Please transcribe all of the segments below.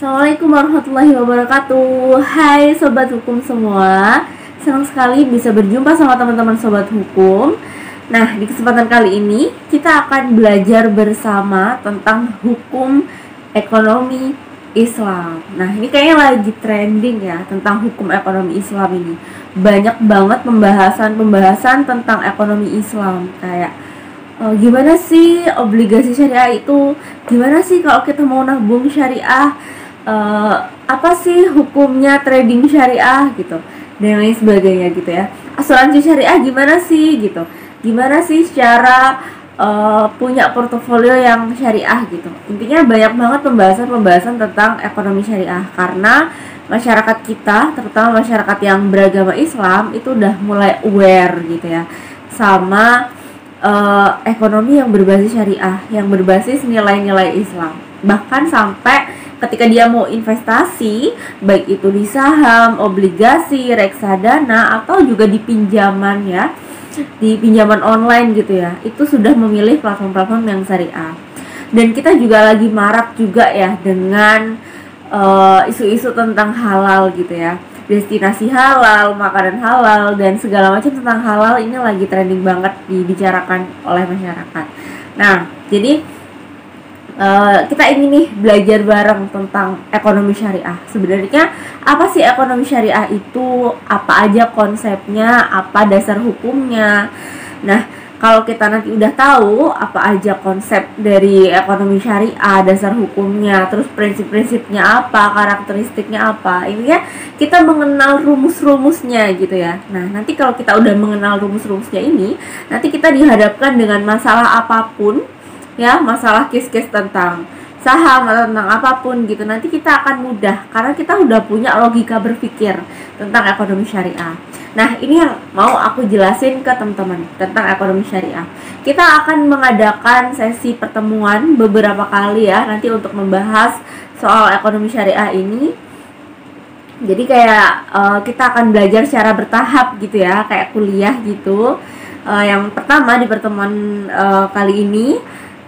Assalamualaikum warahmatullahi wabarakatuh. Hai Sobat Hukum semua. Senang sekali bisa berjumpa sama teman-teman Sobat Hukum. Nah, di kesempatan kali ini kita akan belajar bersama tentang hukum ekonomi Islam. Nah, ini kayaknya lagi trending ya tentang hukum ekonomi Islam ini. Banyak banget pembahasan-pembahasan tentang ekonomi Islam. Kayak uh, gimana sih obligasi syariah itu? Gimana sih kalau kita mau nabung syariah uh, apa sih hukumnya trading syariah gitu dan lain sebagainya gitu ya. Asuransi syariah gimana sih gitu? Gimana sih secara uh, punya portofolio yang syariah gitu? Intinya banyak banget pembahasan-pembahasan tentang ekonomi syariah karena masyarakat kita terutama masyarakat yang beragama Islam itu udah mulai aware gitu ya sama uh, ekonomi yang berbasis syariah yang berbasis nilai-nilai Islam bahkan sampai ketika dia mau investasi baik itu di saham, obligasi, reksadana atau juga di pinjaman ya di pinjaman online gitu ya itu sudah memilih platform-platform yang syariah dan kita juga lagi marak juga ya dengan eh, isu-isu uh, tentang halal gitu ya destinasi halal, makanan halal dan segala macam tentang halal ini lagi trending banget dibicarakan oleh masyarakat. Nah, jadi Eh, kita ingin nih belajar bareng tentang ekonomi syariah. Sebenarnya apa sih ekonomi syariah itu? Apa aja konsepnya? Apa dasar hukumnya? Nah, kalau kita nanti udah tahu apa aja konsep dari ekonomi syariah, dasar hukumnya, terus prinsip-prinsipnya apa, karakteristiknya apa, ini ya kita mengenal rumus-rumusnya gitu ya. Nah, nanti kalau kita udah mengenal rumus-rumusnya ini, nanti kita dihadapkan dengan masalah apa pun ya masalah case-case tentang saham atau tentang apa pun gitu nanti kita akan mudah karena kita udah punya logika berpikir tentang ekonomi syariah. Nah ini yang mau aku jelasin ke teman-teman tentang ekonomi syariah. Kita akan mengadakan sesi pertemuan beberapa kali ya nanti untuk membahas soal ekonomi syariah ini. Jadi kayak uh, kita akan belajar secara bertahap gitu ya kayak kuliah gitu. Uh, yang pertama di pertemuan uh, kali ini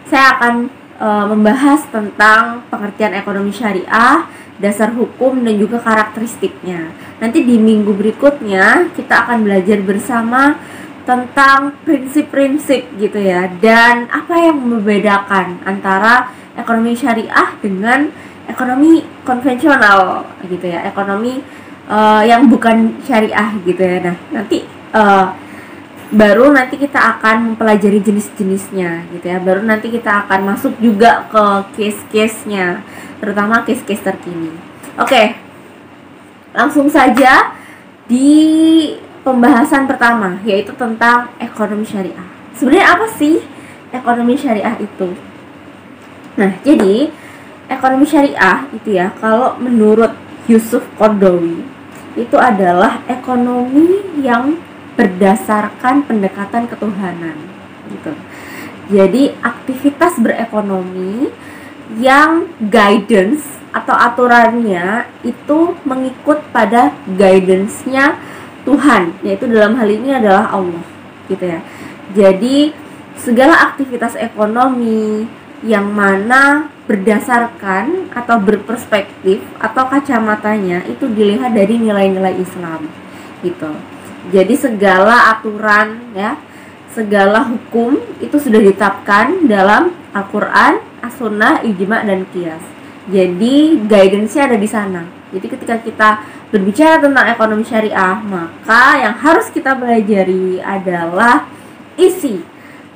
saya akan e, membahas tentang pengertian ekonomi syariah, dasar hukum dan juga karakteristiknya. Nanti di minggu berikutnya kita akan belajar bersama tentang prinsip-prinsip gitu ya dan apa yang membedakan antara ekonomi syariah dengan ekonomi konvensional gitu ya, ekonomi uh, yang bukan syariah gitu ya. Nah, nanti uh, baru nanti kita akan mempelajari jenis-jenisnya gitu ya. Baru nanti kita akan masuk juga ke case-case-nya terutama case-case terkini. Oke langsung saja di pembahasan pertama yaitu tentang ekonomi syariah. Sebenarnya apa sih ekonomi syariah itu? Nah jadi ekonomi syariah itu ya kalau menurut Yusuf Kordowi itu adalah ekonomi yang berdasarkan pendekatan ketuhanan gitu. Jadi aktivitas berekonomi yang guidance atau aturannya itu mengikut pada guidance-nya Tuhan, yaitu dalam hal ini adalah Allah, gitu ya. Jadi segala aktivitas ekonomi yang mana berdasarkan atau berperspektif atau kacamatanya itu dilihat dari nilai-nilai Islam, gitu. Jadi segala aturan ya, segala hukum itu sudah ditetapkan dalam Al-Qur'an, As-Sunnah, Ijma dan Qiyas. Jadi guidance-nya ada di sana. Jadi ketika kita berbicara tentang ekonomi syariah, maka yang harus kita pelajari adalah isi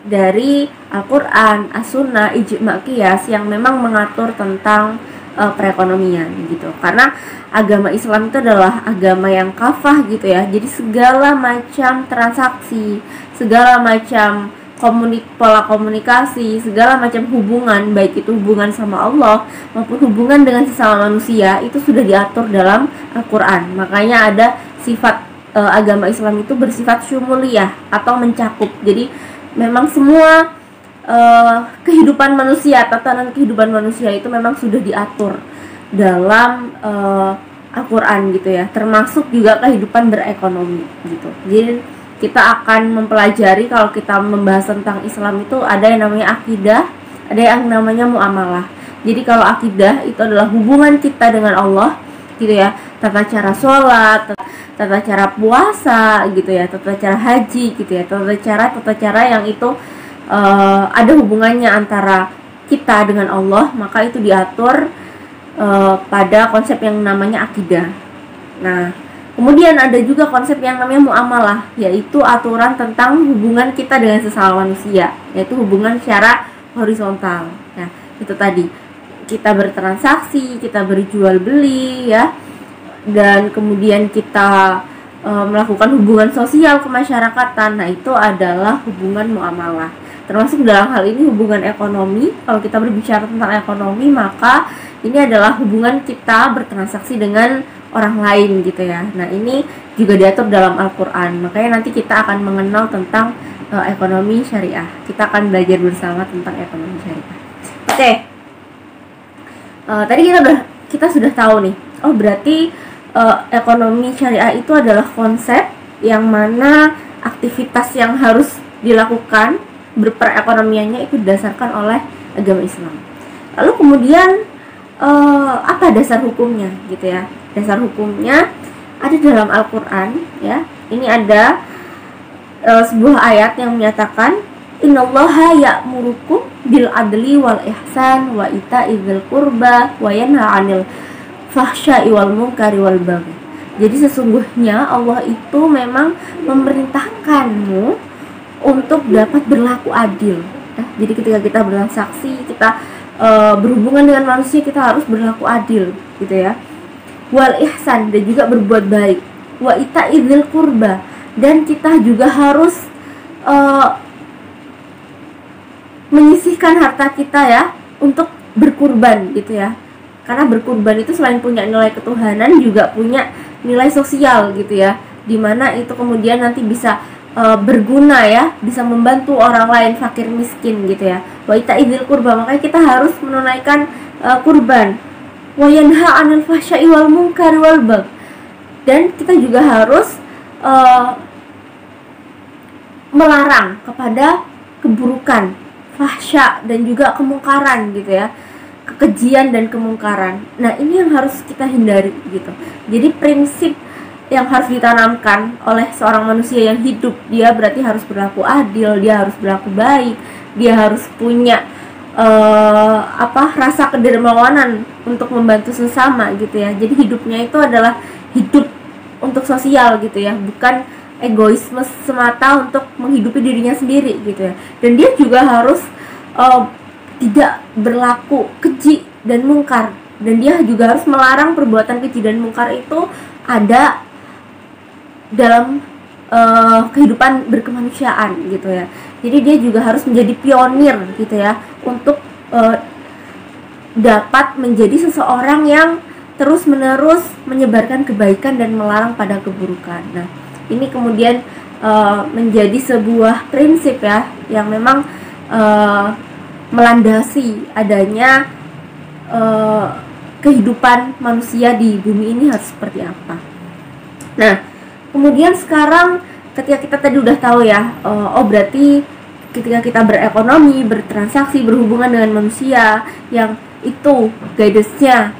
dari Al-Qur'an, As-Sunnah, Ijma, Qiyas yang memang mengatur tentang uh, perekonomian gitu. Karena agama Islam itu adalah agama yang kafah gitu ya. Jadi segala macam transaksi segala macam komunik pola komunikasi segala macam hubungan baik itu hubungan sama Allah maupun hubungan dengan sesama manusia itu sudah diatur dalam Al-Qur'an. Makanya ada sifat e, agama Islam itu bersifat syumuliyah atau mencakup. Jadi memang semua uh, kehidupan manusia, tatanan kehidupan manusia itu memang sudah diatur dalam uh, Al-Qur'an gitu ya, termasuk juga kehidupan berekonomi gitu. Jadi kita akan mempelajari kalau kita membahas tentang Islam itu ada yang namanya akidah, ada yang namanya muamalah. Jadi kalau akidah itu adalah hubungan kita dengan Allah gitu ya. Tata cara sholat, tata cara puasa gitu ya, tata cara haji gitu ya, tata cara tata cara yang itu uh, ada hubungannya antara kita dengan Allah, maka itu diatur uh, pada konsep yang namanya akidah. Nah, kemudian ada juga konsep yang namanya muamalah, yaitu aturan tentang hubungan kita dengan sesama manusia, yaitu hubungan secara horizontal. Nah, itu tadi kita bertransaksi, kita berjual beli ya dan kemudian kita e, melakukan hubungan sosial kemasyarakatan nah itu adalah hubungan muamalah termasuk dalam hal ini hubungan ekonomi. Kalau kita berbicara tentang ekonomi maka ini adalah hubungan kita bertransaksi dengan orang lain gitu ya. Nah ini juga diatur dalam Al-Quran. Makanya nanti kita akan mengenal tentang e, ekonomi syariah. Kita akan belajar bersama tentang ekonomi syariah. Oke. Okay. e, tadi kita udah kita sudah tahu nih. Oh berarti uh, ekonomi syariah itu adalah konsep yang mana aktivitas yang harus dilakukan berperekonomiannya itu didasarkan oleh agama Islam. Lalu kemudian uh, apa dasar hukumnya gitu ya? Dasar hukumnya ada dalam Al-Qur'an ya. Ini ada uh, sebuah ayat yang menyatakan Innallaha ya'murukum bil adli wal ihsan wa ita'i dzil qurba wa yanha 'anil fahsya'i wal munkari wal baghi. Jadi sesungguhnya Allah itu memang memerintahkanmu untuk dapat berlaku adil. Ya, jadi ketika kita bertransaksi, kita e, berhubungan dengan manusia, kita harus berlaku adil, gitu ya. Wal ihsan dan juga berbuat baik. Wa ita idil kurba dan kita juga harus e, menyisihkan harta kita ya untuk berkurban gitu ya karena berkurban itu selain punya nilai ketuhanan juga punya nilai sosial gitu ya di mana itu kemudian nanti bisa e, berguna ya bisa membantu orang lain fakir miskin gitu ya wa ita idil kurba makanya kita harus menunaikan e, kurban wa yanha anil fahsya'i wal munkar wal bag dan kita juga harus e, melarang kepada keburukan fahsya dan juga kemungkaran gitu ya kekejian dan kemungkaran. Nah, ini yang harus kita hindari gitu. Jadi prinsip yang harus ditanamkan oleh seorang manusia yang hidup, dia berarti harus berlaku adil, dia harus berlaku baik, dia harus punya uh, apa rasa kedermawanan untuk membantu sesama gitu ya. Jadi hidupnya itu adalah hidup untuk sosial gitu ya, bukan egoisme semata untuk menghidupi dirinya sendiri gitu ya. Dan dia juga harus uh, tidak berlaku keji dan mungkar dan dia juga harus melarang perbuatan keji dan mungkar itu ada dalam uh, kehidupan berkemanusiaan gitu ya jadi dia juga harus menjadi pionir gitu ya untuk uh, dapat menjadi seseorang yang terus menerus menyebarkan kebaikan dan melarang pada keburukan nah ini kemudian uh, menjadi sebuah prinsip ya yang memang uh, melandasi adanya uh, kehidupan manusia di bumi ini harus seperti apa. Nah, kemudian sekarang ketika kita tadi udah tahu ya, uh, oh berarti ketika kita berekonomi, bertransaksi, berhubungan dengan manusia yang itu guidance-nya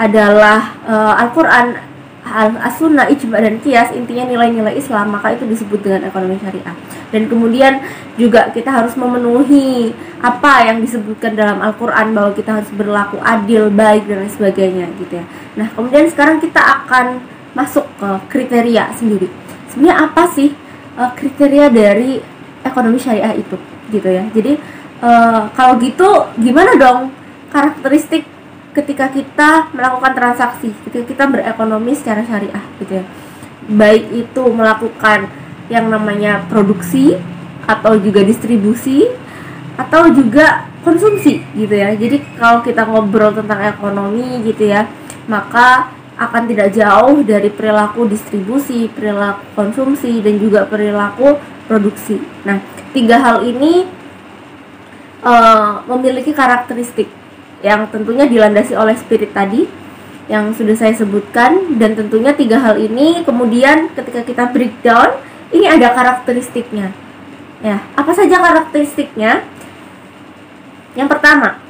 adalah uh, Al-Qur'an as-sunnah, ijma dan kias intinya nilai-nilai Islam maka itu disebut dengan ekonomi syariah. Dan kemudian juga kita harus memenuhi apa yang disebutkan dalam Al-Qur'an bahwa kita harus berlaku adil, baik dan lain sebagainya gitu ya. Nah, kemudian sekarang kita akan masuk ke kriteria sendiri. Sebenarnya apa sih uh, kriteria dari ekonomi syariah itu gitu ya. Jadi uh, kalau gitu gimana dong karakteristik ketika kita melakukan transaksi, ketika kita berekonomi secara syariah gitu ya. Baik itu melakukan yang namanya produksi atau juga distribusi atau juga konsumsi gitu ya. Jadi kalau kita ngobrol tentang ekonomi gitu ya, maka akan tidak jauh dari perilaku distribusi, perilaku konsumsi dan juga perilaku produksi. Nah, tiga hal ini uh, memiliki karakteristik yang tentunya dilandasi oleh spirit tadi yang sudah saya sebutkan dan tentunya tiga hal ini kemudian ketika kita breakdown ini ada karakteristiknya ya apa saja karakteristiknya yang pertama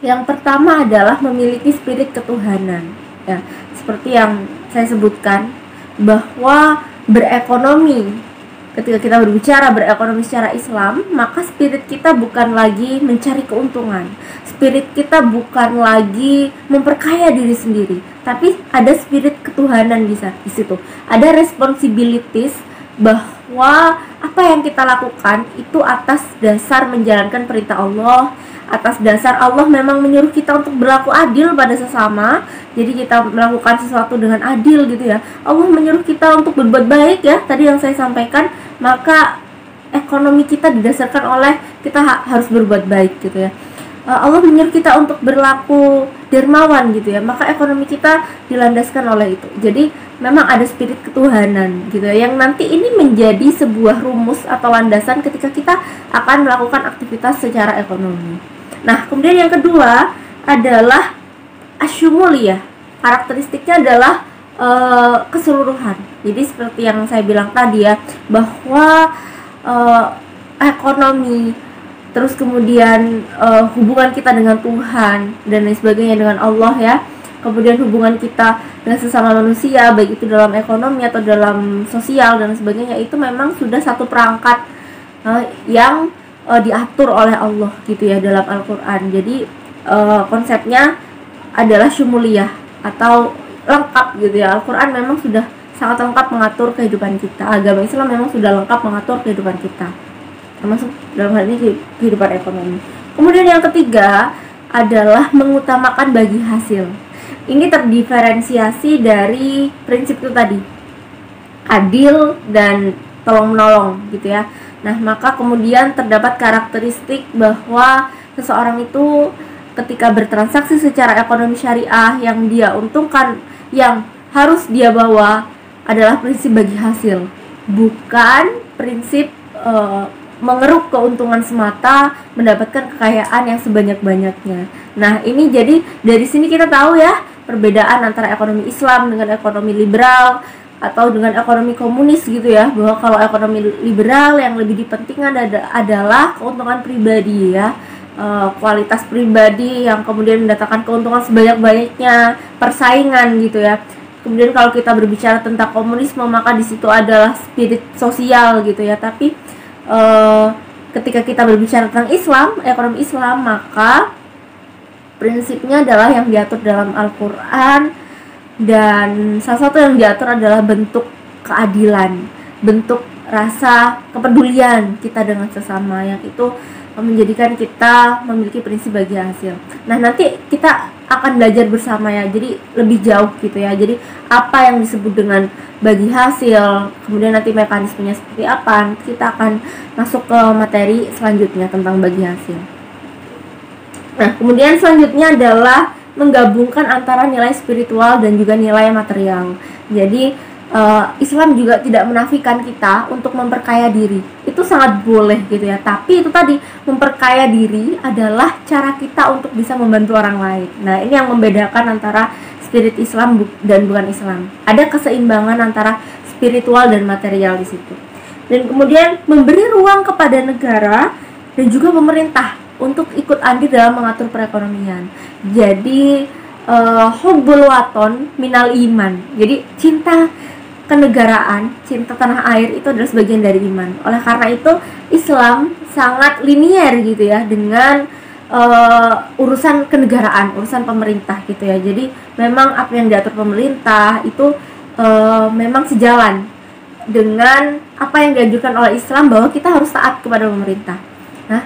Yang pertama adalah memiliki spirit ketuhanan. Ya, seperti yang saya sebutkan bahwa berekonomi ketika kita berbicara berekonomi secara Islam, maka spirit kita bukan lagi mencari keuntungan. Spirit kita bukan lagi memperkaya diri sendiri, tapi ada spirit ketuhanan di situ. Ada responsibilities bahwa apa yang kita lakukan itu atas dasar menjalankan perintah Allah, atas dasar Allah memang menyuruh kita untuk berlaku adil pada sesama. Jadi kita melakukan sesuatu dengan adil gitu ya. Allah menyuruh kita untuk berbuat baik ya tadi yang saya sampaikan. Maka ekonomi kita didasarkan oleh kita ha harus berbuat baik gitu ya. Eh, Allah menyuruh kita untuk berlaku dermawan gitu ya. Maka ekonomi kita dilandaskan oleh itu. Jadi memang ada spirit ketuhanan gitu ya. Yang nanti ini menjadi sebuah rumus atau landasan ketika kita akan melakukan aktivitas secara ekonomi Nah, kemudian yang kedua adalah asyumuliyah. Karakteristiknya adalah uh, keseluruhan. Jadi seperti yang saya bilang tadi ya, bahwa uh, ekonomi terus kemudian uh, hubungan kita dengan Tuhan dan lain sebagainya dengan Allah ya. Kemudian hubungan kita dengan sesama manusia baik itu dalam ekonomi atau dalam sosial dan sebagainya itu memang sudah satu perangkat yang uh, diatur oleh Allah gitu ya dalam Al-Qur'an. Jadi uh, konsepnya adalah syumuliyah atau lengkap gitu ya. Al-Qur'an memang sudah sangat lengkap mengatur kehidupan kita. Agama Islam memang sudah lengkap mengatur kehidupan kita. Termasuk dalam hal ini kehidupan ekonomi. Kemudian yang ketiga adalah mengutamakan bagi hasil. Ini terdiferensiasi dari prinsip itu tadi. Adil dan tolong menolong gitu ya Nah, maka kemudian terdapat karakteristik bahwa seseorang itu ketika bertransaksi secara ekonomi syariah yang dia untungkan yang harus dia bawa adalah prinsip bagi hasil, bukan prinsip e, mengeruk keuntungan semata mendapatkan kekayaan yang sebanyak-banyaknya. Nah, ini jadi dari sini kita tahu ya perbedaan antara ekonomi Islam dengan ekonomi liberal atau dengan ekonomi komunis gitu ya bahwa kalau ekonomi liberal yang lebih dipentingkan ada, adalah keuntungan pribadi ya. E, kualitas pribadi yang kemudian mendatangkan keuntungan sebanyak-banyaknya persaingan gitu ya. Kemudian kalau kita berbicara tentang komunisme maka di situ adalah spirit sosial gitu ya. Tapi e, ketika kita berbicara tentang Islam ekonomi Islam maka prinsipnya adalah yang diatur dalam Al-Quran dan salah satu yang diatur adalah bentuk keadilan bentuk rasa kepedulian kita dengan sesama yang itu menjadikan kita memiliki prinsip bagi hasil. Nah, nanti kita akan belajar bersama ya. Jadi lebih jauh gitu ya. Jadi apa yang disebut dengan bagi hasil, kemudian nanti mekanismenya seperti apa, kita akan masuk ke materi selanjutnya tentang bagi hasil. Nah, kemudian selanjutnya adalah menggabungkan antara nilai spiritual dan juga nilai material. Jadi uh, Islam juga tidak menafikan kita untuk memperkaya diri. Itu sangat boleh gitu ya. Tapi itu tadi memperkaya diri adalah cara kita untuk bisa membantu orang lain. Nah, ini yang membedakan antara spirit Islam dan bukan Islam. Ada keseimbangan antara spiritual dan material di situ. Dan kemudian memberi ruang kepada negara dan juga pemerintah untuk ikut andil dalam mengatur perekonomian. Jadi uh, hubbul waton minal iman. Jadi cinta kenegaraan, cinta tanah air itu adalah sebagian dari iman. Oleh karena itu Islam sangat linier gitu ya dengan uh, urusan kenegaraan, urusan pemerintah gitu ya. Jadi memang apa yang diatur pemerintah itu uh, memang sejalan dengan apa yang dianjurkan oleh Islam bahwa kita harus taat kepada pemerintah. Nah,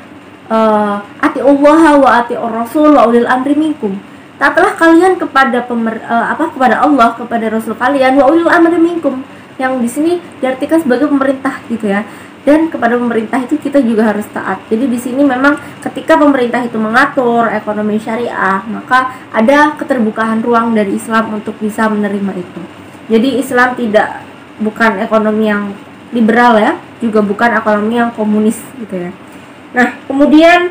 uh, ati Allah wa ati Rasul wa ulil amri minkum taatlah kalian kepada pemer, uh, apa kepada Allah kepada Rasul kalian wa ulil amri minkum yang di sini diartikan sebagai pemerintah gitu ya dan kepada pemerintah itu kita juga harus taat. Jadi di sini memang ketika pemerintah itu mengatur ekonomi syariah, maka ada keterbukaan ruang dari Islam untuk bisa menerima itu. Jadi Islam tidak bukan ekonomi yang liberal ya, juga bukan ekonomi yang komunis gitu ya. Nah, kemudian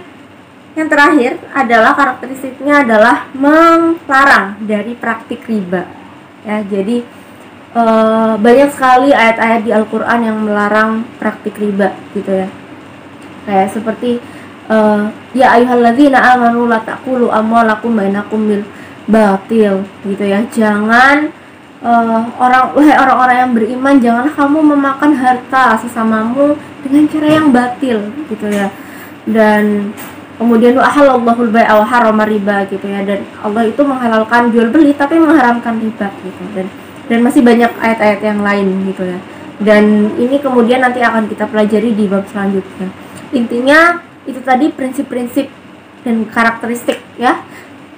yang terakhir adalah karakteristiknya adalah melarang dari praktik riba. Ya, jadi e, banyak sekali ayat-ayat di Al-Qur'an yang melarang praktik riba gitu ya. Kayak seperti uh, ya ayyuhalladzina amanu la taqulu amwalakum bainakum bil batil gitu ya jangan uh, orang wahai orang-orang yang beriman jangan kamu memakan harta sesamamu dengan cara yang batil gitu ya dan kemudian ahalallahul bai'a wa harrama riba gitu ya dan Allah itu menghalalkan jual beli tapi mengharamkan riba gitu dan dan masih banyak ayat-ayat yang lain gitu ya dan ini kemudian nanti akan kita pelajari di bab selanjutnya intinya itu tadi prinsip-prinsip dan karakteristik ya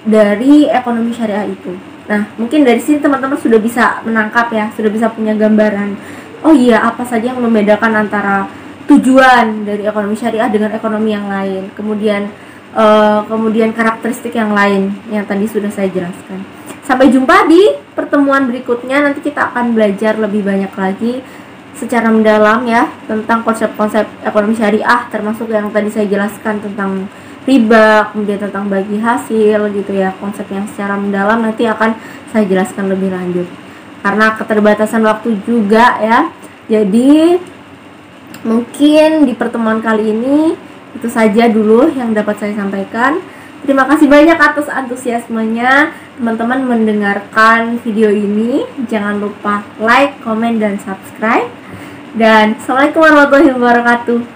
dari ekonomi syariah itu. Nah, mungkin dari sini teman-teman sudah bisa menangkap ya, sudah bisa punya gambaran. Oh iya, apa saja yang membedakan antara tujuan dari ekonomi syariah dengan ekonomi yang lain. Kemudian uh, kemudian karakteristik yang lain yang tadi sudah saya jelaskan. Sampai jumpa di pertemuan berikutnya. Nanti kita akan belajar lebih banyak lagi secara mendalam ya tentang konsep-konsep ekonomi syariah termasuk yang tadi saya jelaskan tentang riba, kemudian tentang bagi hasil gitu ya, konsep yang secara mendalam nanti akan saya jelaskan lebih lanjut. Karena keterbatasan waktu juga ya. Jadi mungkin di pertemuan kali ini itu saja dulu yang dapat saya sampaikan. Terima kasih banyak atas antusiasmenya teman-teman mendengarkan video ini. Jangan lupa like, komen, dan subscribe. Dan Assalamualaikum warahmatullahi wabarakatuh.